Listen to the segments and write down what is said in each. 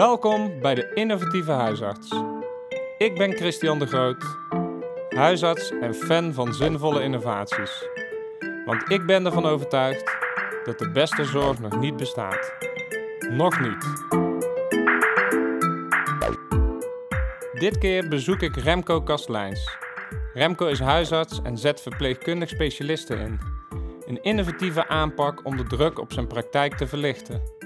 Welkom bij de Innovatieve Huisarts. Ik ben Christian de Groot, huisarts en fan van zinvolle innovaties. Want ik ben ervan overtuigd dat de beste zorg nog niet bestaat. Nog niet. Dit keer bezoek ik Remco Kastelijns. Remco is huisarts en zet verpleegkundig specialisten in. Een innovatieve aanpak om de druk op zijn praktijk te verlichten.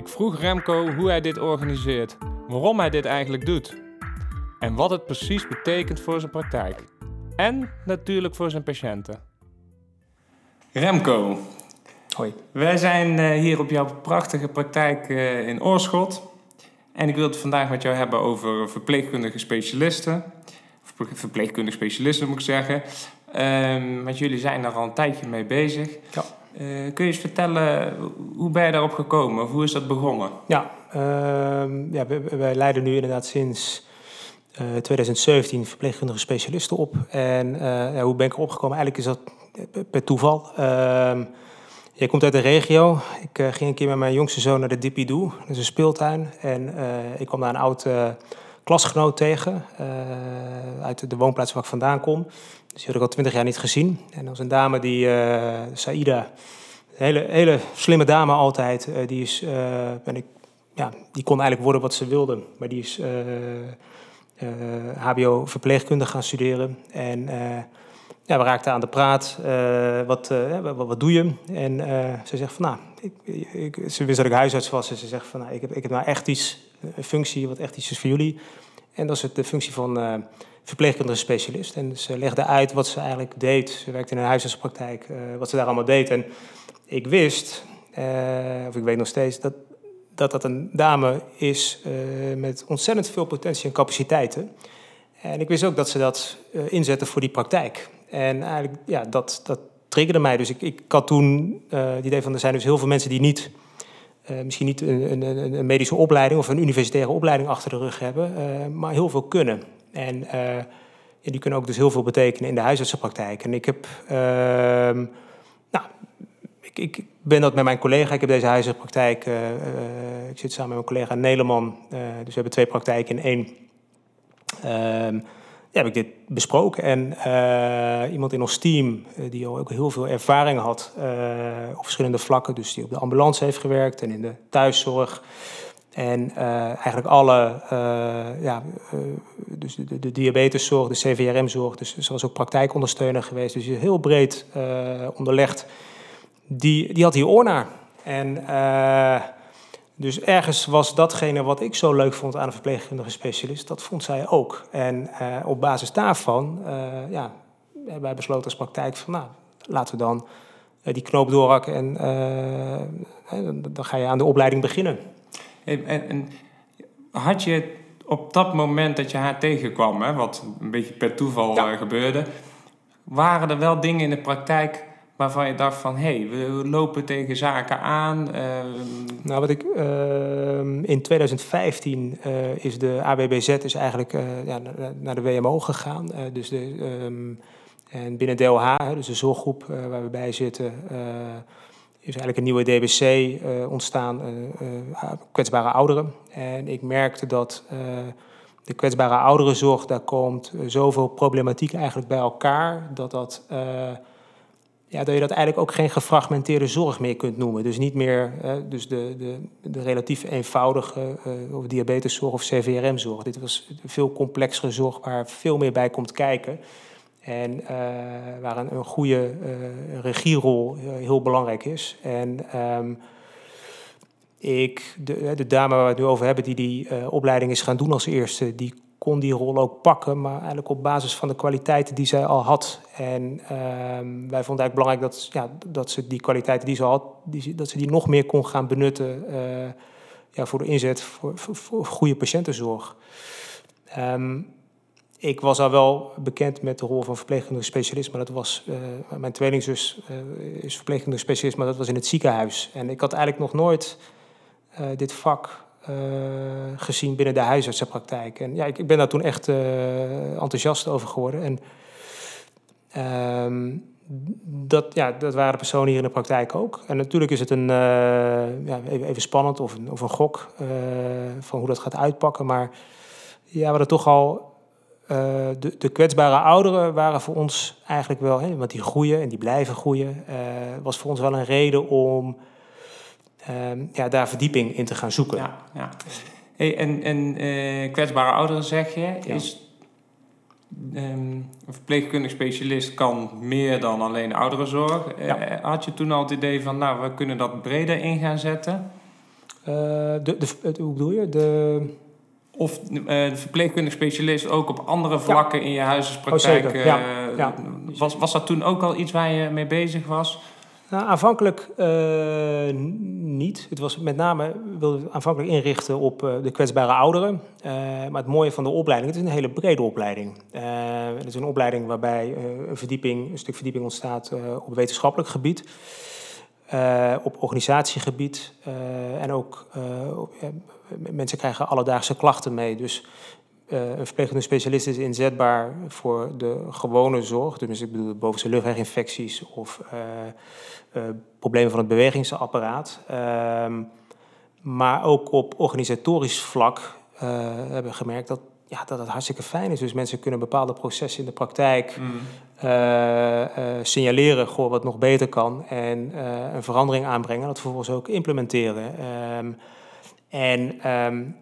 Ik vroeg Remco hoe hij dit organiseert, waarom hij dit eigenlijk doet en wat het precies betekent voor zijn praktijk. En natuurlijk voor zijn patiënten. Remco, Hoi. wij zijn eh, hier op jouw prachtige praktijk eh, in Oorschot. En ik wil het vandaag met jou hebben over verpleegkundige specialisten. Verple- Verpleegkundige specialisten moet ik zeggen. Ehm, want jullie zijn daar al een tijdje mee bezig. Ja. Eh, kun je eens vertellen, hoe ben je daarop gekomen? Of hoe is dat begonnen? Ja, ehm, ja wij, wij leiden nu inderdaad sinds eh, 2017 verpleegkundige specialisten op. En eh, ja, hoe ben ik erop gekomen? Eigenlijk is dat per- toeval. Ehm jij komt uit de regio. Ik eh, ging een keer met mijn jongste zoon naar de Dippidoe. Dat is een speeltuin. En eh, ik kwam daar een oud eh, klasgenoot tegen. eh, uit de woonplaats waar ik vandaan kom. Dus die had ik al twintig jaar niet gezien. En dat was een dame die, eh Saïda, een hele, hele slimme dame altijd. eh, die, is, eh, ben ik, ja, die kon eigenlijk worden wat ze wilde. Maar die is HBO verpleegkunde gaan studeren. En ja, we raakten aan de praat. wat, wat, wat doe je? En ze zegt van nou, ik, ik, ze wist dat ik huisarts was. En ze zegt van nou, ik heb, ik heb nou echt iets, een functie wat echt iets is voor jullie. En dat is het, de functie van verpleegkundige specialist. En ze legde uit wat ze eigenlijk deed. Ze werkte in een huisartspraktijk, eh, wat ze daar allemaal deed. En ik wist, eh, of ik weet nog steeds, dat dat, dat een dame is eh, met ontzettend veel potentie en capaciteiten. En ik wist ook dat ze dat eh, inzette voor die praktijk. En eigenlijk, ja, dat, dat triggerde mij. Dus ik, ik had toen eh, het idee van, er zijn dus heel veel mensen die niet... misschien niet een, een, een medische opleiding of een universitaire opleiding achter de rug hebben, maar heel veel kunnen. En eh, die kunnen ook dus heel veel betekenen in de huisartsenpraktijk. En ik heb, ehm, nou, ik, ik ben dat met mijn collega. Ik heb deze huisartsenpraktijk, eh, eh, ik zit samen met mijn collega Nederman. eh, dus we hebben twee praktijken in één. Ehm, ja, heb ik dit besproken. En iemand in ons team, die al ook heel veel ervaring had op verschillende vlakken. Dus die op de ambulance heeft gewerkt en in de thuiszorg. En eh, eigenlijk alle, eh, ja, eh, dus de, de diabeteszorg, de CVRM-zorg. Dus ze was ook praktijkondersteuner geweest. Dus heel breed onderlegd. Die, die had hier oor naar. En dus ergens was datgene wat ik zo leuk vond aan een verpleegkundige specialist, dat vond zij ook. En op basis daarvan ja, hebben wij besloten als praktijk van nou, laten we dan die knoop doorhakken en dan ga je aan de opleiding beginnen. En, had je op dat moment dat je haar tegenkwam, hè, wat een beetje per toeval ja. uh, gebeurde, waren er wel dingen in de praktijk waarvan je dacht van... hé, hey, we lopen tegen zaken aan? Uh... Nou, wat ik... Uh, in 2015 uh, is de AWBZ is eigenlijk uh, ja, naar de WMO gegaan. dus de, um, en binnen DLH, dus de zorggroep waar we bij zitten... is eigenlijk een nieuwe DBC ontstaan, kwetsbare ouderen. En ik merkte dat de kwetsbare ouderenzorg, daar komt zoveel problematiek eigenlijk bij elkaar... dat dat ja, dat je dat eigenlijk ook geen gefragmenteerde zorg meer kunt noemen. Dus niet meer dus de, de, de relatief eenvoudige of diabeteszorg of CVRM-zorg. Dit was veel complexere zorg waar veel meer bij komt kijken. En uh, waar een, een goede regierol heel belangrijk is. En um, ik, de, de, dame waar we het nu over hebben, die die opleiding is gaan doen als eerste, die kon die rol ook pakken, maar eigenlijk op basis van de kwaliteiten die zij al had. En uh, wij vonden eigenlijk belangrijk dat, ja, dat ze die kwaliteiten die ze had, die, dat ze die nog meer kon gaan benutten ja, voor de inzet voor, voor, voor goede patiëntenzorg. Um, ik was al wel bekend met de rol van verpleegkundige specialist, maar dat was, uh, mijn tweelingzus is verpleegkundige specialist, maar dat was in het ziekenhuis. En ik had eigenlijk nog nooit uh, dit vak uh, gezien binnen de huisartsenpraktijk. En ja, ik, ik ben daar toen echt uh, enthousiast over geworden. En um, dat, ja, dat waren personen hier in de praktijk ook. En natuurlijk is het een, ja, even, even, spannend of een, of een gok van hoe dat gaat uitpakken. Maar ja, we hadden toch al de, de, kwetsbare ouderen waren voor ons eigenlijk wel, hè, want die groeien en die blijven groeien, uh, was voor ons wel een reden om Ehm, ja, daar verdieping in te gaan zoeken. Ja, ja. Hey, en en uh, kwetsbare ouderen zeg je, is um, een verpleegkundig specialist kan meer dan alleen ouderenzorg. Ja. Uh, had je toen al het idee van, nou, we kunnen dat breder in gaan zetten? Uh, de, de, hoe bedoel je? De... Of de verpleegkundig specialist ook op andere vlakken in je huisartspraktijk. Oh, ja. ja. Was, was dat toen ook al iets waar je mee bezig was? Nou, aanvankelijk uh, niet. Het was met name, wilde aanvankelijk inrichten op uh, de kwetsbare ouderen. Uh, maar het mooie van de opleiding, het is een hele brede opleiding. het is een opleiding waarbij een, verdieping, een stuk verdieping ontstaat op wetenschappelijk gebied. Op organisatiegebied en ook mensen krijgen alledaagse klachten mee. Dus een verpleegkundige specialist is inzetbaar voor de gewone zorg. Dus ik bedoel bovenste luchtweginfecties of problemen van het bewegingsapparaat. Ehm, maar ook op organisatorisch vlak hebben we gemerkt dat, ja, dat het hartstikke fijn is. Dus mensen kunnen bepaalde processen in de praktijk mm. signaleren goh, wat nog beter kan. En een verandering aanbrengen. Dat vervolgens ook implementeren. Um, en um,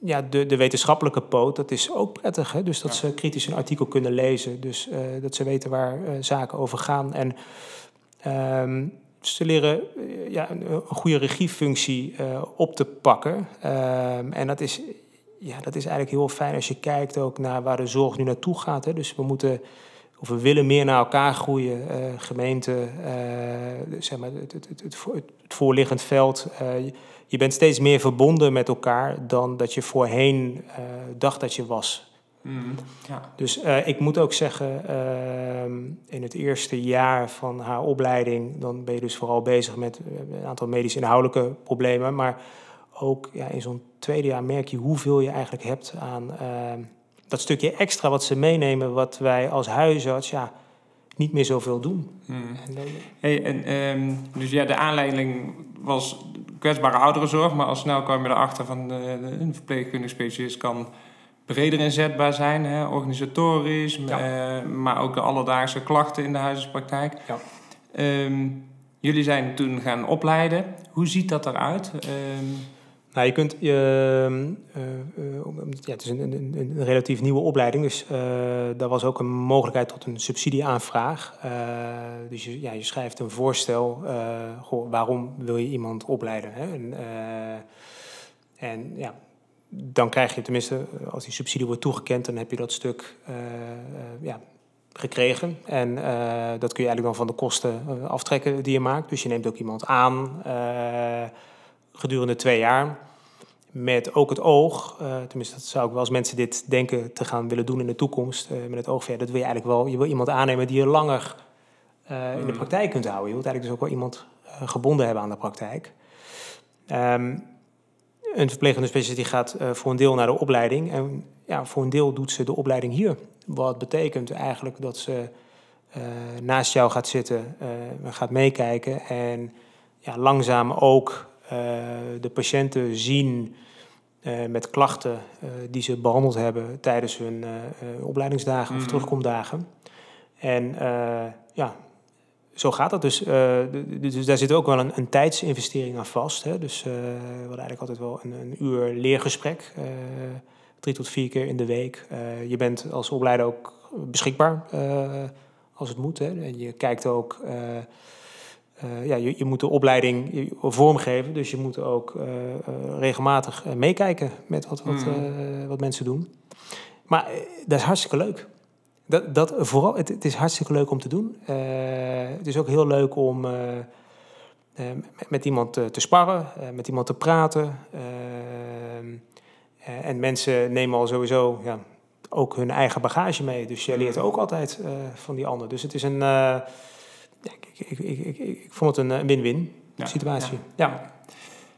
ja, de, de wetenschappelijke poot, dat is ook prettig. Hè? Dus dat ze kritisch een artikel kunnen lezen. Dus dat ze weten waar zaken over gaan. En um, ze leren ja, een, een, goede regiefunctie op te pakken. En dat is, ja, dat is eigenlijk heel fijn als je kijkt ook naar waar de zorg nu naartoe gaat. Hè? Dus we moeten of we willen meer naar elkaar groeien. Uh, gemeente, uh, zeg maar, het, het, het, het, voorliggend veld. Uh, je bent steeds meer verbonden met elkaar dan dat je voorheen dacht dat je was. Mm, ja. Dus ik moet ook zeggen, ehm, in het eerste jaar van haar opleiding, dan ben je dus vooral bezig met een aantal medisch inhoudelijke problemen. Maar ook ja, in zo'n tweede jaar merk je hoeveel je eigenlijk hebt aan ehm, dat stukje extra wat ze meenemen, wat wij als huisarts ja, niet meer zoveel doen. Hmm. Hey, en, um, dus ja, de aanleiding was kwetsbare ouderenzorg, maar al snel kwam je erachter van de, de, een verpleegkundig specialist kan breder inzetbaar zijn, hè, organisatorisch, ja. uh, maar ook de alledaagse klachten in de huisartspraktijk. Ja. Um, jullie zijn toen gaan opleiden. Hoe ziet dat eruit? Um, nou, je kunt, uh, uh, ja, het is een, een, relatief nieuwe opleiding, dus uh, daar was ook een mogelijkheid tot een subsidieaanvraag. dus je, ja, je schrijft een voorstel, waarom wil je iemand opleiden? Hè? En, en, ja, dan krijg je tenminste, als die subsidie wordt toegekend, dan heb je dat stuk ja, gekregen. En dat kun je eigenlijk dan van de kosten aftrekken die je maakt. Dus je neemt ook iemand aan gedurende twee jaar. Met ook het oog, uh, tenminste dat zou ik wel als mensen dit denken te gaan willen doen in de toekomst. Uh, met het oog van, ja, dat wil je eigenlijk wel. Je wil iemand aannemen die je langer uh, in de hmm. praktijk kunt houden. Je wilt eigenlijk dus ook wel iemand gebonden hebben aan de praktijk. Um, een verplegende specialist die gaat voor een deel naar de opleiding. En ja, voor een deel doet ze de opleiding hier. Wat betekent eigenlijk dat ze naast jou gaat zitten, gaat meekijken en ja, langzaam ook eh, de patiënten zien uh, met klachten uh, die ze behandeld hebben tijdens hun opleidingsdagen of mhm. terugkomdagen. En ja, zo gaat dat dus. dus daar zit ook wel een, een tijdsinvestering aan vast. Hè? Dus we hadden eigenlijk altijd wel een, een uur leergesprek. drie tot vier keer in de week. je bent als opleider ook beschikbaar als het moet. Hè? En je kijkt ook uh, ja, je, je, moet de opleiding vormgeven, dus je moet ook uh, uh, regelmatig meekijken met wat, wat, mm. wat mensen doen. Maar dat is hartstikke leuk. Dat, dat, vooral, het, het is hartstikke leuk om te doen. het is ook heel leuk om met, met, iemand te sparren, met iemand te praten. en mensen nemen al sowieso ja, ook hun eigen bagage mee. Dus je leert mm. ook altijd van die ander. Dus het is een ik, ik, ik, ik, vond het een eh, win-win situatie. Ja.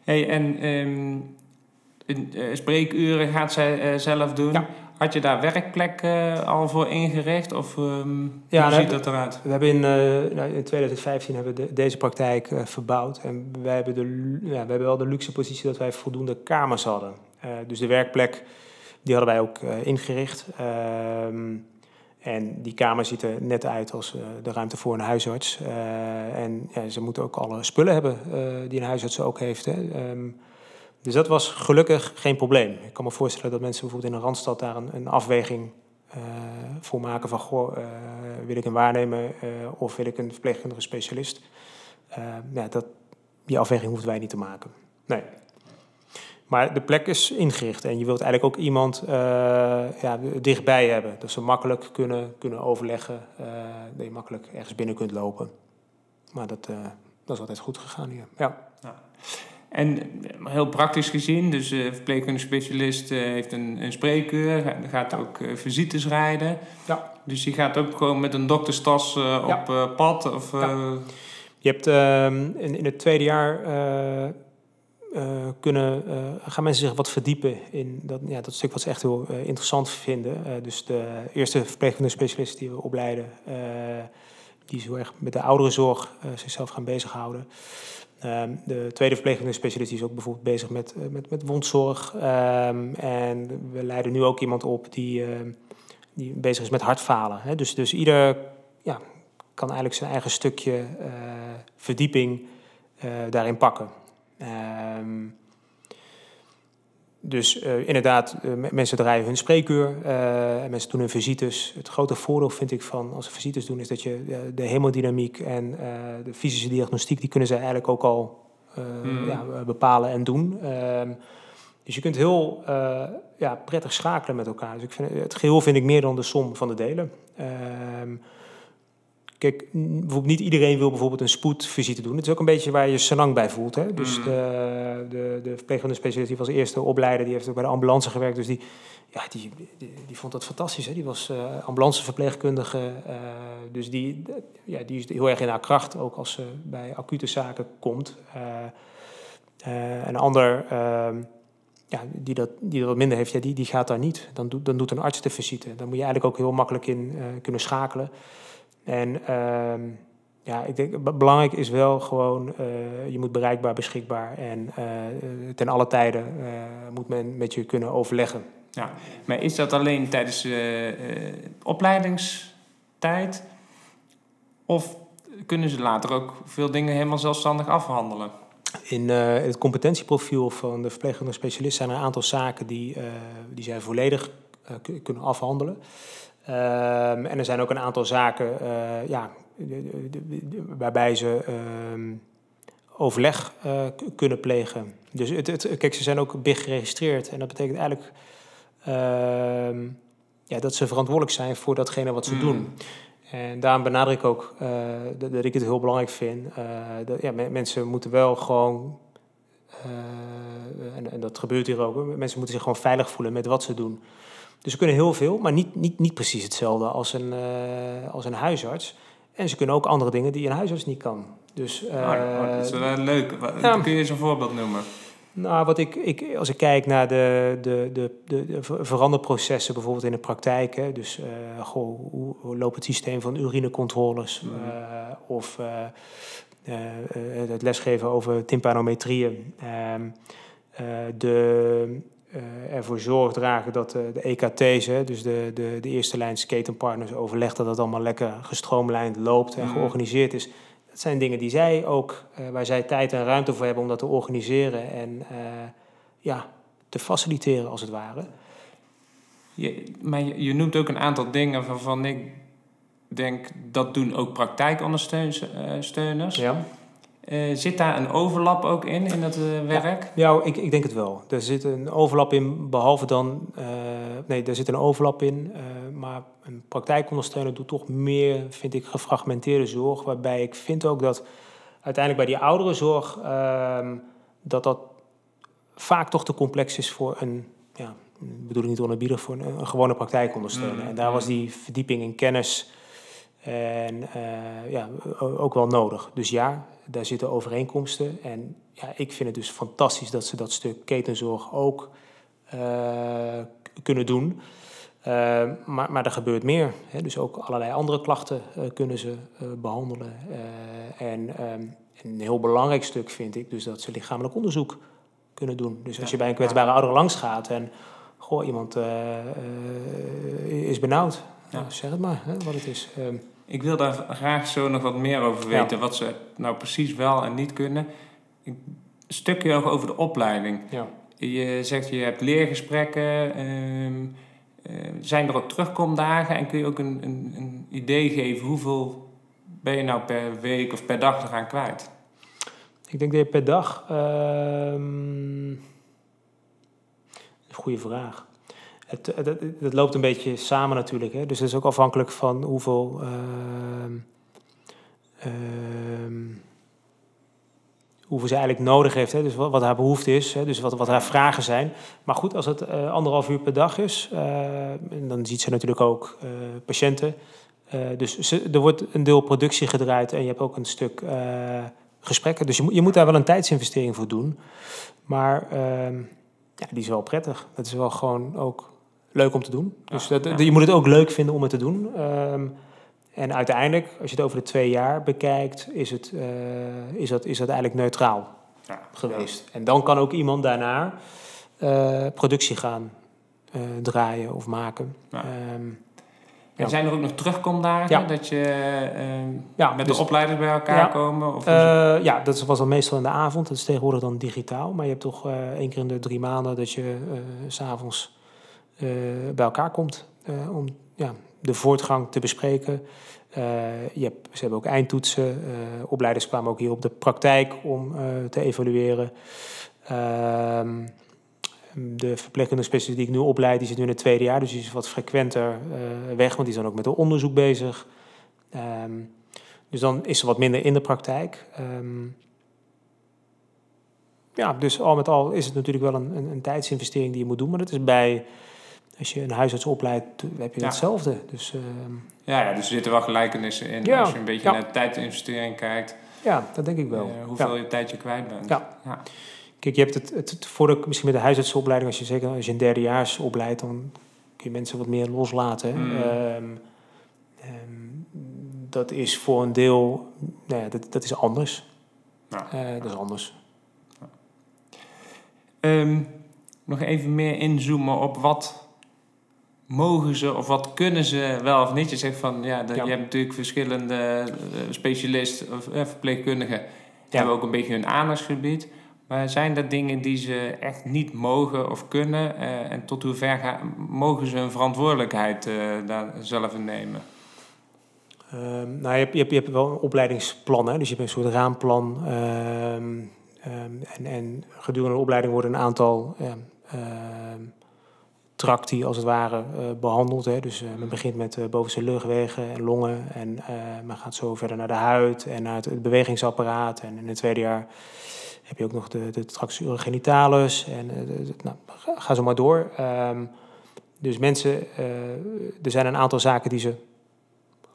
Hey, en um, in, uh, spreekuren gaat zij uh, zelf doen. Had je daar werkplekken al voor ingericht? Of ehm, Ja, hoe ziet dat eruit? We hebben in, eh, nou, in 2015 hebben we de- deze praktijk eh, verbouwd. En wij hebben, de, ja, we hebben wel de luxe positie dat wij voldoende kamers hadden. Eh, dus de werkplek, die hadden wij ook eh, ingericht. Ehm, en die kamer ziet er net uit als eh, de ruimte voor een huisarts. Eh, en ja, ze moeten ook alle spullen hebben eh, die een huisarts ook heeft. Hè. Ehm, dus dat was gelukkig geen probleem. Ik kan me voorstellen dat mensen bijvoorbeeld in een randstad daar een, een afweging voor maken van... Goh, wil ik een waarnemer of wil ik een verpleegkundige specialist? Ja, dat, die afweging hoeven wij niet te maken. Nee. Maar de plek is ingericht en je wilt eigenlijk ook iemand eh, ja, dichtbij hebben. Dat ze makkelijk kunnen, kunnen overleggen, eh, dat je makkelijk ergens binnen kunt lopen. Maar dat, eh, dat is altijd goed gegaan hier. Ja. En eh, heel praktisch gezien, dus eh verpleegkundige specialist heeft een, een spreekuur, ga- gaat ook visites rijden. Ja. Dus die gaat ook gewoon met een dokterstas Ja. op pad. Of, Ja. Je hebt ehm, in, in het tweede jaar eh, kunnen, eh, gaan mensen zich wat verdiepen in dat, ja, dat stuk wat ze echt heel eh, interessant vinden. Dus de eerste verpleegkundige specialist die we opleiden, die is heel erg met de ouderenzorg zichzelf gaan bezighouden. Ehm, de tweede verpleegkundige specialist is ook bijvoorbeeld bezig met, met, met wondzorg. Ehm, en we leiden nu ook iemand op die, ehm, die bezig is met hartfalen. Hè? Dus, dus ieder ja, kan eigenlijk zijn eigen stukje verdieping daarin pakken. Ehm, dus eh, inderdaad, eh, me- mensen draaien hun spreekuur en mensen doen hun visites. Het grote voordeel vind ik van als ze visites doen, is dat je de hemodynamiek en de fysische diagnostiek, die kunnen zij eigenlijk ook al Mhm. ja, bepalen en doen. Ehm, dus je kunt heel ja, prettig schakelen met elkaar. Dus ik vind, het geheel vind ik meer dan de som van de delen. Kijk, bijvoorbeeld niet iedereen wil bijvoorbeeld een spoedvisite doen. Het is ook een beetje waar je senang bij voelt. Hè? Dus Mm. de, de, de verpleegkundige specialist die was eerste opleider, die heeft ook bij de ambulance gewerkt. Dus die, ja, die, die, die vond dat fantastisch. Hè? Die was eh ambulanceverpleegkundige. eh, dus die, ja, die is heel erg in haar kracht, ook als ze bij acute zaken komt. Eh, een ander ehm, ja, die, dat, die dat minder heeft, ja, die, die gaat daar niet. Dan, doet dan doet een arts de visite. Dan moet je eigenlijk ook heel makkelijk in kunnen schakelen. En ehm, ja, ik denk, be- belangrijk is wel gewoon, eh, je moet bereikbaar, beschikbaar en eh, ten alle tijden eh, moet men met je kunnen overleggen. maar is dat alleen tijdens de opleidingstijd? Of kunnen ze later ook veel dingen helemaal zelfstandig afhandelen? In het competentieprofiel van de verpleegkundige specialist zijn er een aantal zaken die, die zij volledig ku- kunnen afhandelen. Ehm, en er zijn ook een aantal zaken eh, ja, waarbij ze ehm, overleg eh, kunnen plegen. Dus het, het, kijk, ze zijn ook BIG geregistreerd. En dat betekent eigenlijk ehm, ja, dat ze verantwoordelijk zijn voor datgene wat ze Mm. doen. En daarom benadruk ik ook eh, dat, dat ik het heel belangrijk vind. dat, ja, me- mensen moeten wel gewoon, en, en dat gebeurt hier ook, mensen moeten zich gewoon veilig voelen met wat ze doen. Dus ze kunnen heel veel, maar niet, niet, niet precies hetzelfde als een, eh, als een huisarts. En ze kunnen ook andere dingen die een huisarts niet kan. Dus, eh, oh, dat is wel leuk. Ja. Kun je eens een voorbeeld noemen? nou, wat ik, ik, als ik kijk naar de, de, de, de, de ver- veranderprocessen bijvoorbeeld in de praktijk. Hè, dus eh, goh, hoe, hoe loopt het systeem van urinecontroles? Mhm. eh, of eh, eh, eh, het lesgeven over tympanometrieën. Ehm, eh, de, eh, ervoor zorg dragen dat eh, de EKT's, hè, dus de, de, de eerste lijns ketenpartners, overleg dat het allemaal lekker gestroomlijnd loopt en Mhm. georganiseerd is. Dat zijn dingen die zij ook, eh, waar zij tijd en ruimte voor hebben om dat te organiseren en eh, ja, te faciliteren als het ware. Je, maar je, je noemt ook een aantal dingen waarvan ik denk dat doen ook praktijkondersteuners. Ja, Eh, zit daar een overlap ook in, in dat eh, werk? ja ik, ik denk het wel. Er zit een overlap in, behalve dan, eh, nee, er zit een overlap in, maar een praktijkondersteuner doet toch meer, vind ik, gefragmenteerde zorg, waarbij ik vind ook dat uiteindelijk bij die oudere zorg, ehm, dat dat vaak toch te complex is voor een, ja, bedoel ik niet onerbiedig, voor een, een gewone praktijkondersteuner. Mm, En daar was die verdieping in kennis en eh, ja, ook wel nodig. Dus ja, daar zitten overeenkomsten. En ja, ik vind het dus fantastisch dat ze dat stuk ketenzorg ook eh, kunnen doen. Uh, maar, maar er gebeurt meer. Hè? Dus ook allerlei andere klachten kunnen ze behandelen. en um, een heel belangrijk stuk vind ik dus dat ze lichamelijk onderzoek kunnen doen. Dus als je bij een kwetsbare ouder langs gaat en goh, iemand is benauwd, nou, zeg het maar hè, wat het is. Um, ik wil daar graag zo nog wat meer over weten, wat ze nou precies wel en niet kunnen. Een stukje over de opleiding. Ja. Je zegt je hebt leergesprekken. Um, uh, zijn er ook terugkomdagen en kun je ook een, een, een, idee geven hoeveel ben je nou per week of per dag eraan kwijt? Ik denk dat je per dag. Uh, een goede vraag. Het, loopt een beetje samen natuurlijk. Hè? Dus het is ook afhankelijk van hoeveel. Uh, hoeveel ze eigenlijk nodig heeft. Hè? Dus wat, haar behoefte is, hè? dus wat, wat haar vragen zijn. Maar goed, als het uh, anderhalf uur per dag is, uh, dan ziet ze natuurlijk ook uh, patiënten. dus ze, er wordt een deel productie gedraaid en je hebt ook een stuk gesprekken. Dus je, moet, je moet daar wel een tijdsinvestering voor doen. Maar ehm, ja, die is wel prettig. Dat is wel gewoon ook leuk om te doen. Dus dat, je moet het ook leuk vinden om het te doen. Um, en uiteindelijk, als je het over de twee jaar bekijkt, is, het, uh, is, dat, is dat eigenlijk neutraal ja, geweest. En dan kan ook iemand daarna uh, productie gaan uh, draaien of maken. Ja. Um, en zijn er ook nog terugkomdagen? Dat je ehm, met dus, de opleiders bij elkaar komen? Of ja, dat was dan meestal in de avond. Dat is tegenwoordig dan digitaal. Maar je hebt toch één keer in de drie maanden dat je s s'avonds bij elkaar komt. om ja, de voortgang te bespreken. Uh, je hebt, ze hebben ook eindtoetsen. Opleiders kwamen ook hier op de praktijk om te evalueren. Ehm, de verpleegkundige specialist die ik nu opleid, die zit nu in het tweede jaar, dus die is wat frequenter weg, want die is dan ook met een onderzoek bezig. Um, dus dan is ze wat minder in de praktijk. Um, ja, dus al met al is het natuurlijk wel een, een, een tijdsinvestering die je moet doen, maar dat is bij als je een huisarts opleidt, heb je ja. hetzelfde. Dus, uh, ja, ja, dus er zitten wel gelijkenissen in. Ja, als je een beetje naar tijdinvestering kijkt. Ja, dat denk ik wel. Uh, hoeveel je tijd je kwijt bent. Ja. Kijk, je hebt het, het, het voor misschien met de huisartsopleiding, als je zeker als je een derdejaars opleidt, dan kun je mensen wat meer loslaten. Mm. Um, um, dat is voor een deel, nou ja, dat, dat is anders. Uh, dat is anders. Um, nog even meer inzoomen op wat mogen ze of wat kunnen ze wel of niet? Je zegt van ja, je hebt natuurlijk verschillende uh, specialisten of uh, verpleegkundigen. Die hebben ook een beetje hun aandachtsgebied. Maar zijn er dingen die ze echt niet mogen of kunnen? Uh, en tot hoever gaan, mogen ze hun verantwoordelijkheid daar zelf in nemen? Um, nou, je hebt, je, hebt, je hebt wel een opleidingsplan, hè? dus je hebt een soort raamplan. Um, um, en, en gedurende de opleiding worden een aantal die als het ware uh, behandeld. Hè. Dus uh, men begint met uh, bovenste luchtwegen en longen. En men gaat zo verder naar de huid en naar het, bewegingsapparaat. En in het tweede jaar heb je ook nog de, de tractus urogenitalis. En nou, ga zo maar door. Um, dus mensen, er zijn een aantal zaken die ze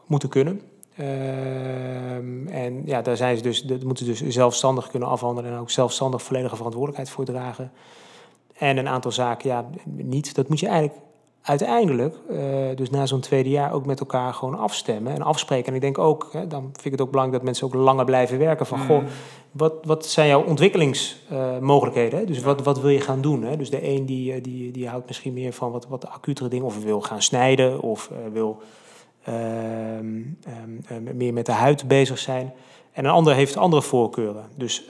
moeten kunnen. Um, en ja, daar zijn ze dus, dat moeten ze dus zelfstandig kunnen afhandelen en ook zelfstandig volledige verantwoordelijkheid voor dragen. En een aantal zaken, ja, niet. Dat moet je eigenlijk uiteindelijk, uh, dus na zo'n tweede jaar, ook met elkaar gewoon afstemmen en afspreken. En ik denk ook, hè, dan vind ik het ook belangrijk dat mensen ook langer blijven werken. Van, goh, mm. wat, wat zijn jouw ontwikkelingsmogelijkheden? Uh, dus wat, wat wil je gaan doen? Hè? Dus de een die, eh, die, die houdt misschien meer van wat, wat acutere dingen, of wil gaan snijden, of uh, wil uh, meer met de huid bezig zijn. En een ander heeft andere voorkeuren. Dus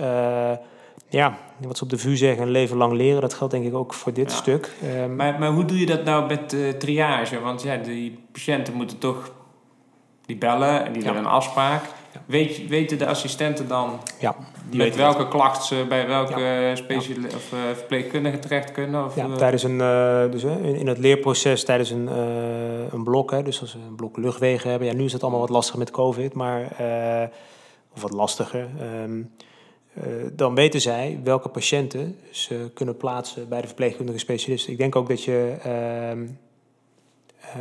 ja, wat ze op de VU zeggen, een leven lang leren, dat geldt denk ik ook voor dit stuk. Um, maar, maar hoe doe je dat nou met uh, triage? Want ja, die patiënten moeten toch die bellen en die willen een afspraak. Weet, weten de assistenten dan ja, die met welke klacht ze bij welke speciale of uh, verpleegkundige terecht kunnen? Of, ja, tijdens een, uh, dus, in, in, het leerproces, tijdens een, een blok, hè, dus als ze een blok luchtwegen hebben. Ja, nu is het allemaal wat lastiger met COVID, maar, of wat lastiger. Um, uh, dan weten zij welke patiënten ze kunnen plaatsen bij de verpleegkundige specialist. Ik denk ook dat je, uh,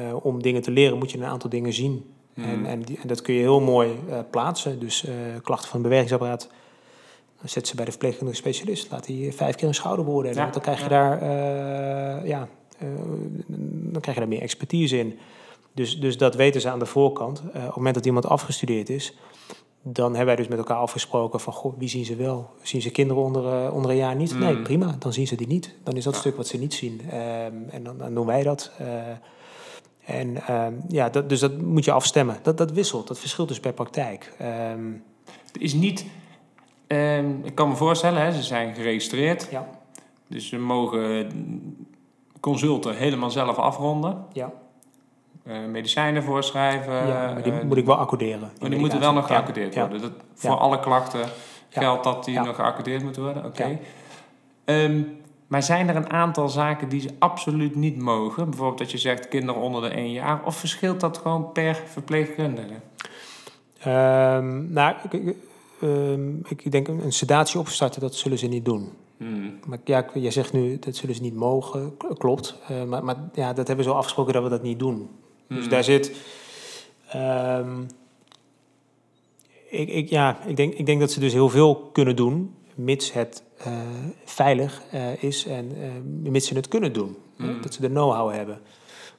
uh, om dingen te leren, moet je een aantal dingen zien. Mm. En, en, die, en, dat kun je heel mooi uh, plaatsen. Dus klachten van het bewegingsapparaat, zet ze bij de verpleegkundige specialist. Laat die vijf keer een schouder beoordelen. Ja, want dan krijg je ja. daar ja, dan krijg je daar meer expertise in. Dus, dus dat weten ze aan de voorkant. op het moment dat iemand afgestudeerd is, dan hebben wij dus met elkaar afgesproken van, goh, wie zien ze wel? Zien ze kinderen onder, onder een jaar niet? Nee, mm. prima, dan zien ze die niet. Dan is dat stuk wat ze niet zien. Ehm, en dan, dan, doen wij dat. En ehm, ja, dat, dus dat moet je afstemmen. Dat, dat wisselt, dat verschilt dus per praktijk. Um, het is niet, ehm, ik kan me voorstellen, hè, ze zijn geregistreerd. Ja. Dus ze mogen consulten helemaal zelf afronden. Ja. Uh, medicijnen voorschrijven. Ja, maar die moet ik wel accorderen. Maar die moeten wel nog geaccordeerd worden. Dat, voor alle klachten geldt dat die nog geaccordeerd moeten worden. Oké. Maar zijn er een aantal zaken die ze absoluut niet mogen? Bijvoorbeeld dat je zegt kinderen onder de één jaar. Of verschilt dat gewoon per verpleegkundige? Um, nou, ik, ehm, ik, denk een sedatie opstarten, dat zullen ze niet doen. Hmm. Maar ja, jij zegt nu, dat zullen ze niet mogen. Klopt. Uh, maar, maar ja, dat hebben we zo afgesproken dat we dat niet doen. Dus hmm. daar zit... Um, ik, ik, ja, ik, denk, ik denk dat ze dus heel veel kunnen doen, mits het uh, veilig uh, is en uh, mits ze het kunnen doen. Mm. Dat ze de know-how hebben.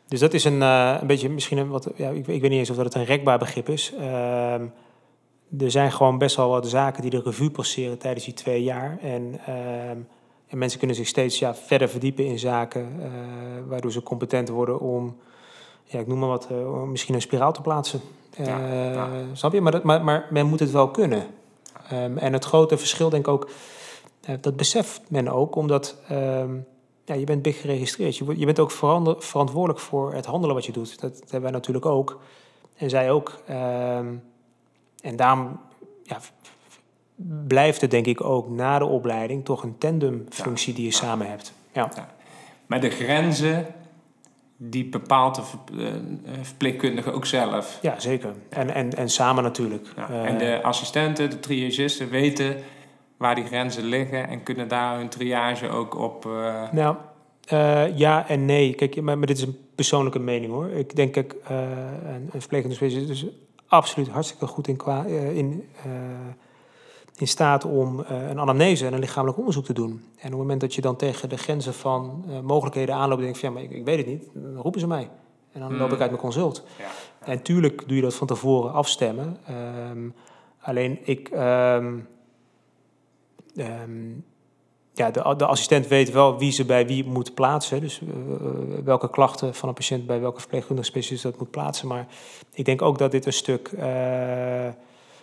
Dus dat is een, een beetje misschien een wat. Ja, ik, ik, weet niet eens of dat het een rekbaar begrip is. Ehm, er zijn gewoon best wel wat zaken die de revue passeren tijdens die twee jaar. En, ehm, en mensen kunnen zich steeds ja, verder verdiepen in zaken, waardoor ze competent worden om, ja, ik noem maar wat, misschien een spiraal te plaatsen. Ja, ja. Snap je? Maar, dat, maar, maar men moet het wel kunnen. Um, en het grote verschil, denk ik ook, uh, dat beseft men ook, omdat um, ja, je bent big geregistreerd. Je, je bent ook verantwoordelijk voor het handelen wat je doet. Dat, hebben wij natuurlijk ook. En zij ook. Um, en daarom ja, blijft het denk ik ook na de opleiding toch een tandemfunctie die je samen hebt. Ja. ja. Maar de grenzen die bepaalt de eh, verpleegkundige ook zelf. Ja, zeker. En, en, en samen natuurlijk. Ja, en de eh, assistenten, de triagisten weten waar die grenzen liggen en kunnen daar hun triage ook op. Uh... Nou, ja en nee. Kijk, maar, maar, dit is een persoonlijke mening hoor. Ik denk, kijk, een, een verpleegkundige is absoluut hartstikke goed in, qua, in in staat om uh, een anamnese en een lichamelijk onderzoek te doen. En op het moment dat je dan tegen de grenzen van uh, mogelijkheden aanloopt... en denkt van, ja, maar ik, ik, weet het niet, dan roepen ze mij. En dan loop ik hmm. uit mijn consult. Ja. En tuurlijk doe je dat van tevoren afstemmen. Um, alleen ik... Um, um, ja, de, de, assistent weet wel wie ze bij wie moet plaatsen. Dus uh, welke klachten van een patiënt bij welke verpleegkundige specialist dat moet plaatsen. Maar ik denk ook dat dit een stuk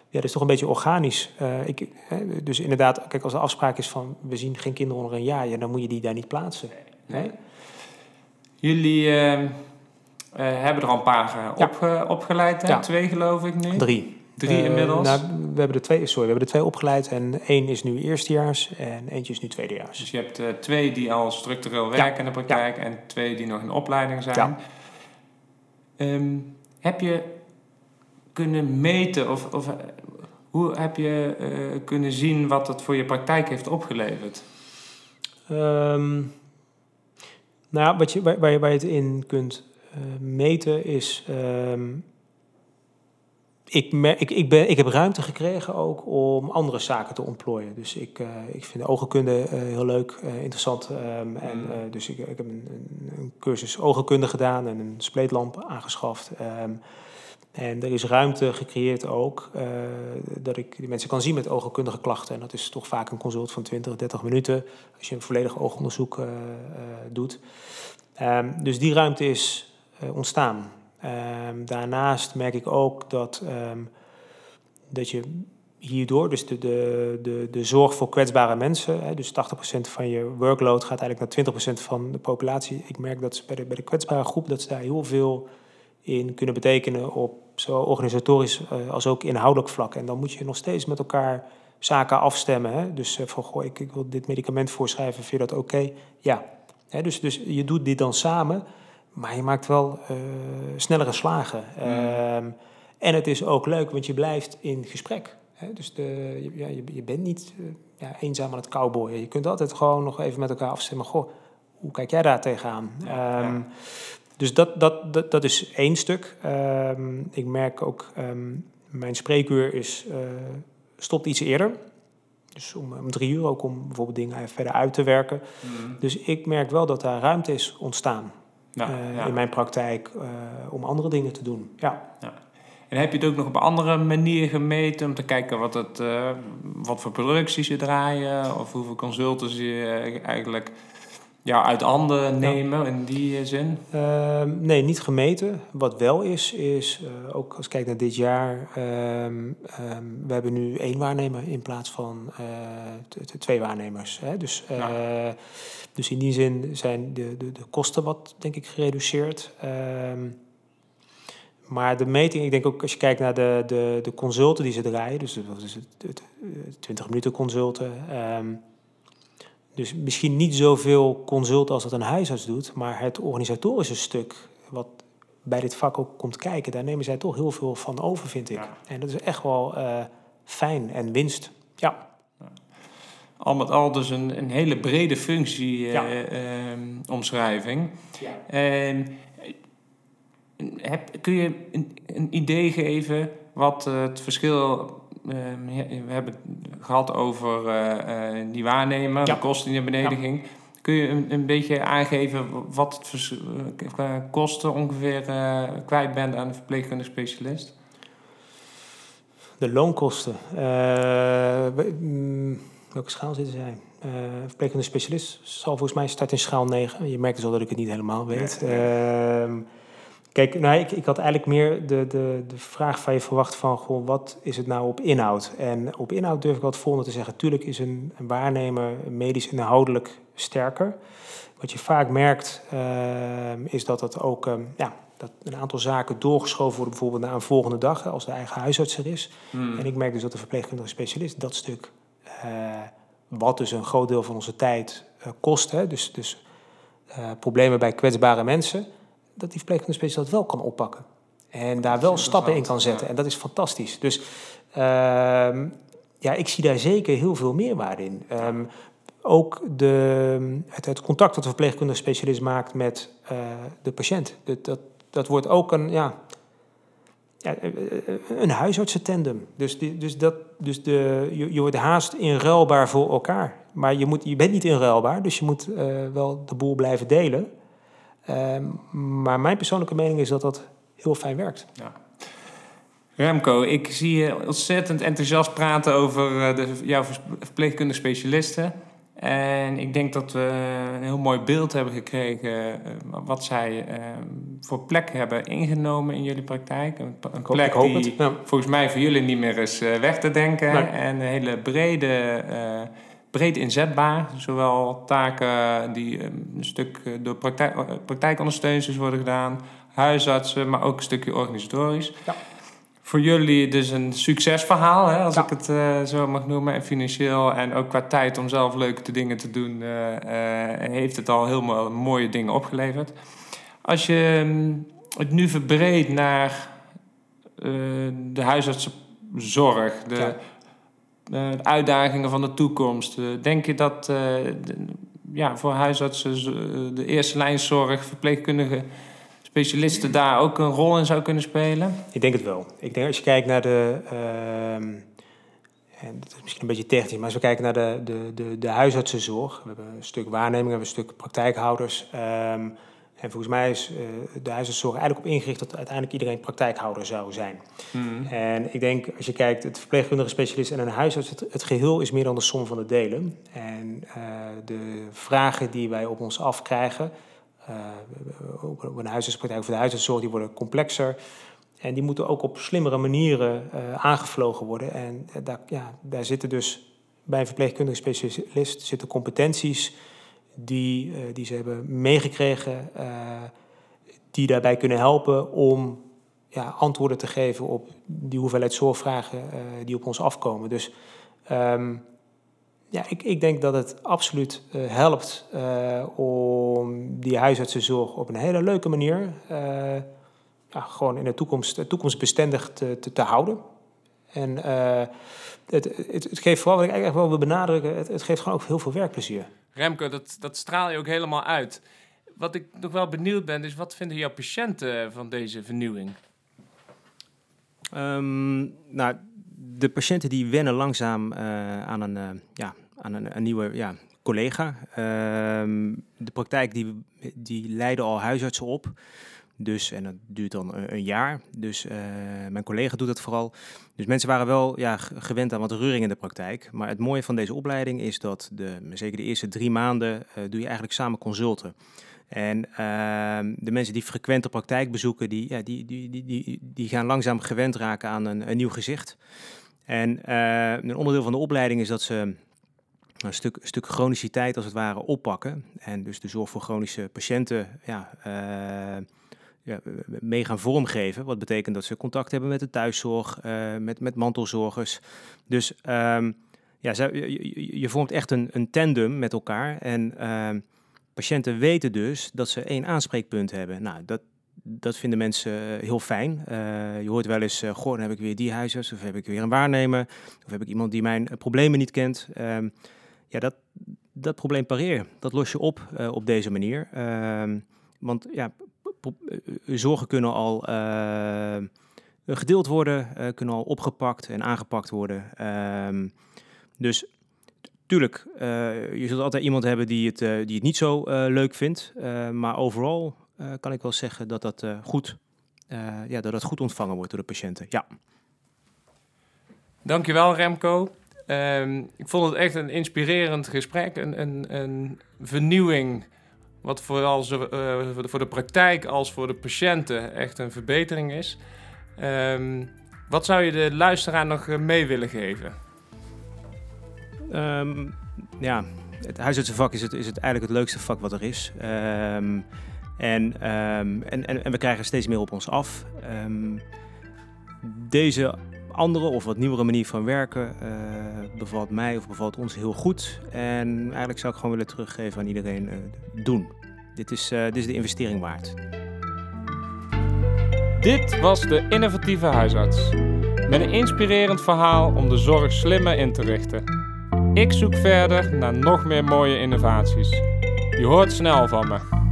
ja, dat is toch een beetje organisch. Uh, ik, dus inderdaad, kijk, als de afspraak is van we zien geen kinderen onder een jaar, ja, dan moet je die daar niet plaatsen. Nee. Jullie uh, uh, hebben er al een paar op, opgeleid, hè? Ja. twee geloof ik nu? Drie. Drie inmiddels? Nou, we hebben er twee, sorry, we hebben er twee opgeleid en één is nu eerstejaars en eentje is nu tweedejaars. Dus je hebt twee die al structureel werken in de praktijk en twee die nog in opleiding zijn. Um, heb je kunnen meten of, of hoe heb je uh, kunnen zien wat het voor je praktijk heeft opgeleverd? Um, nou, wat je, waar, waar, je, waar je het in kunt uh, meten is. Um, ik, ik, ik, ben, ik heb ruimte gekregen ook om andere zaken te ontplooien. Dus ik, uh, ik vind ogenkunde uh, heel leuk, uh, interessant. Um, en, mm. dus ik, ik heb een, een, cursus ogenkunde gedaan en een spleetlamp aangeschaft. Um, en er is ruimte gecreëerd ook uh, dat ik die mensen kan zien met oogkundige klachten. En dat is toch vaak een consult van 20, 30 minuten als je een volledig oogonderzoek uh, uh, doet. Um, dus die ruimte is ontstaan. Um, daarnaast merk ik ook dat, um, dat je hierdoor, dus de, de, de, de zorg voor kwetsbare mensen, hè, dus 80% van je workload gaat eigenlijk naar 20% van de populatie. Ik merk dat bij de, bij de kwetsbare groep dat ze daar heel veel in kunnen betekenen op zowel organisatorisch uh, als ook inhoudelijk vlak. En dan moet je nog steeds met elkaar zaken afstemmen. Hè? Dus uh, van, goh, ik, ik, wil dit medicament voorschrijven, vind je dat oké? Ja. Hè, dus, dus je doet dit dan samen, maar je maakt wel uh, snellere slagen. Mm. Um, en het is ook leuk, want je blijft in gesprek. Hè? Dus de, je, ja, je, je, bent niet ja, eenzaam aan het cowboyen. Je kunt altijd gewoon nog even met elkaar afstemmen. Goh, hoe kijk jij daar tegenaan? Ja, um, ja. Dus dat, dat, dat, dat is één stuk. Um, ik merk ook, um, mijn spreekuur is, uh, stopt iets eerder. Dus om, om drie uur ook om bijvoorbeeld dingen even verder uit te werken. Mm. Dus ik merk wel dat daar ruimte is ontstaan Ja, eh, ja. in mijn praktijk eh, om andere dingen te doen. Ja. En heb je het ook nog op andere manier gemeten om te kijken wat, het, wat voor producties je draaien of hoeveel consultants je eigenlijk ja, uit handen nemen in die eh, zin? Ehm, nee, niet gemeten. Wat wel is, is eh, ook als ik kijk naar dit jaar, ehm, ehm, we hebben nu één waarnemer in plaats van eh, twee waarnemers. Hè? Dus, dus in die zin zijn de, de, de kosten wat, denk ik, gereduceerd. Maar de meting, ik denk ook als je kijkt naar de, de, de consulten die ze draaien, dus is het, het, het 20 minuten consulten. Dus misschien niet zoveel consult als dat een huisarts doet, maar het organisatorische stuk, wat bij dit vak ook komt kijken, daar nemen zij toch heel veel van over, vind ik. Ja. En dat is echt wel eh, fijn en winst. Ja, Al met al dus een, een hele brede functie, eh, Ja. ehm. Ja. Ehm, kun je een, een idee geven wat het verschil... ehm, we hebben het gehad over eh, eh, die waarnemer, Ja. de kosten die naar beneden ging. Kun je een, een beetje aangeven wat het eh, qua kosten ongeveer kwijt bent aan een verpleegkundig specialist? de loonkosten. mm, welke schaal zitten zij? Eh verpleegkundige specialist zal volgens mij start in schaal 9. Je merkt dus al dat ik het niet helemaal weet. Nee, Ehm, kijk, nou, ik, ik had eigenlijk meer de, de, de vraag van je verwacht van... Goh, wat is het nou op inhoud? En op inhoud durf ik wel het volgende te zeggen. Tuurlijk is een, een waarnemer medisch inhoudelijk sterker. Wat je vaak merkt ehm, is dat het ook... ehm, ja, dat een aantal zaken doorgeschoven worden bijvoorbeeld naar een volgende dag... als de eigen huisarts er is. Hmm. En ik merk dus dat de verpleegkundige specialist dat stuk, eh, wat dus een groot deel van onze tijd eh, kost, hè, dus, dus eh, problemen bij kwetsbare mensen, dat die verpleegkundige specialist dat wel kan oppakken. En daar wel stappen in kan zetten. En dat is fantastisch. Dus ehm, ja, ik zie daar zeker heel veel meerwaarde in. Ehm, ook de, het, het contact dat de verpleegkundige specialist maakt met eh, de patiënt. Dat, dat, dat wordt ook een, ja, eh, eh, een huisartsentandem. Dus, die, dus, dat, dus de, je, je wordt haast inruilbaar voor elkaar. Maar je, moet, je bent niet inruilbaar, dus je moet wel de boel blijven delen. Ehm, maar mijn persoonlijke mening is dat dat heel fijn werkt. Remco, ik zie je ontzettend enthousiast praten over eh, de, jouw verpleegkundige specialisten. En ik denk dat we een heel mooi beeld hebben gekregen eh, wat zij eh, voor plek hebben ingenomen in jullie praktijk. Een, plek die. Ja. volgens mij voor jullie niet meer is eh, weg te denken. Nee. En een hele brede, breed inzetbaar. Zowel taken die eh, een stuk eh, door praktijk, eh, praktijkondersteuners worden gedaan, huisartsen, maar ook een stukje organisatorisch. Ja. Voor jullie dus een succesverhaal, hè, als Ja. ik het zo mag noemen. En financieel en ook qua tijd om zelf leuke dingen te doen, heeft het al helemaal mooie dingen opgeleverd. Als je mm, het nu verbreedt naar de huisartsenzorg, de, de uitdagingen van de toekomst. eh, denk je dat eh, ja, voor huisartsen eh, de eerste lijnzorg, verpleegkundige specialisten daar ook een rol in zou kunnen spelen? Ik denk het wel. Ik denk als je kijkt naar de. ehm, en dat is misschien een beetje technisch, maar als we kijken naar de, de, de, de huisartsenzorg. We hebben een stuk waarneming, we hebben een stuk praktijkhouders. ehm, en volgens mij is eh, de huisartszorg eigenlijk op ingericht dat uiteindelijk iedereen praktijkhouder zou zijn. Hmm. En ik denk, als je kijkt, het verpleegkundige specialist en een huisarts, het, het geheel is meer dan de som van de delen. En eh, de vragen die wij op ons afkrijgen, eh, op een huisartspraktijk of de huisartszorg, die worden complexer. En die moeten ook op slimmere manieren aangevlogen worden. En daar, ja, daar zitten dus bij een verpleegkundige specialist zitten competenties die, eh, die ze hebben meegekregen, eh, die daarbij kunnen helpen om ja, antwoorden te geven op die hoeveelheid zorgvragen eh, die op ons afkomen. Dus ehm, ja, ik, ik denk dat het absoluut helpt om die huisartsenzorg op een hele leuke manier ja, gewoon in de toekomst, toekomstbestendig te, te, houden. En het, het, het geeft vooral, wat ik eigenlijk wel wil benadrukken, het, het geeft gewoon ook heel veel werkplezier. Remco, dat, dat straal je ook helemaal uit. Wat ik nog wel benieuwd ben, is wat vinden jouw patiënten van deze vernieuwing? Ehm, nou, de patiënten die wennen langzaam aan, een, ja, aan een, een nieuwe ja, collega. Ehm, de praktijk die, die leiden al huisartsen op. Dus, en dat duurt dan een, jaar. Dus uh, mijn collega doet dat vooral. Dus mensen waren wel ja, gewend aan wat reuring in de praktijk. Maar het mooie van deze opleiding is dat de, zeker de eerste drie maanden uh, doe je eigenlijk samen consulten. En uh, de mensen die frequent de praktijk bezoeken, die, ja, die, die, die, die, die gaan langzaam gewend raken aan een, een nieuw gezicht. En uh, een onderdeel van de opleiding is dat ze een stuk, stuk chroniciteit als het ware oppakken. En dus de zorg voor chronische patiënten ja, ja, mee gaan vormgeven. Wat betekent dat ze contact hebben met de thuiszorg, uh, met, met mantelzorgers. Dus um, ja, je, je, vormt echt een, een tandem met elkaar. En uh, patiënten weten dus dat ze één aanspreekpunt hebben. Nou, dat, dat vinden mensen heel fijn. Uh, je hoort wel eens, goh, dan heb ik weer die huisarts, of heb ik weer een waarnemer, of heb ik iemand die mijn problemen niet kent. Um, ja, dat, dat probleem pareer, dat los je op op deze manier. Want ja, zorgen kunnen al uh, gedeeld worden, kunnen al opgepakt en aangepakt worden. Ehm, dus tuurlijk, je zult altijd iemand hebben die het, die het niet zo leuk vindt. maar overal kan ik wel zeggen dat dat, goed, ja, dat dat goed ontvangen wordt door de patiënten. Ja. Dankjewel Remco. Um, ik vond het echt een inspirerend gesprek, een, een, een vernieuwing. Wat vooral zo, uh, voor de praktijk als voor de patiënten echt een verbetering is. Um, wat zou je de luisteraar nog eh, mee willen geven? Um, ja, het huisartsenvak is het, is het eigenlijk het leukste vak wat er is. en, en, en, en, we krijgen steeds meer op ons af. deze andere of wat nieuwere manier van werken uh, bevalt mij of bevalt ons heel goed. En eigenlijk zou ik gewoon willen teruggeven aan iedereen: uh, doen. Dit is, uh, dit is de investering waard. Dit was de innovatieve huisarts. Met een inspirerend verhaal om de zorg slimmer in te richten. Ik zoek verder naar nog meer mooie innovaties. Je hoort snel van me.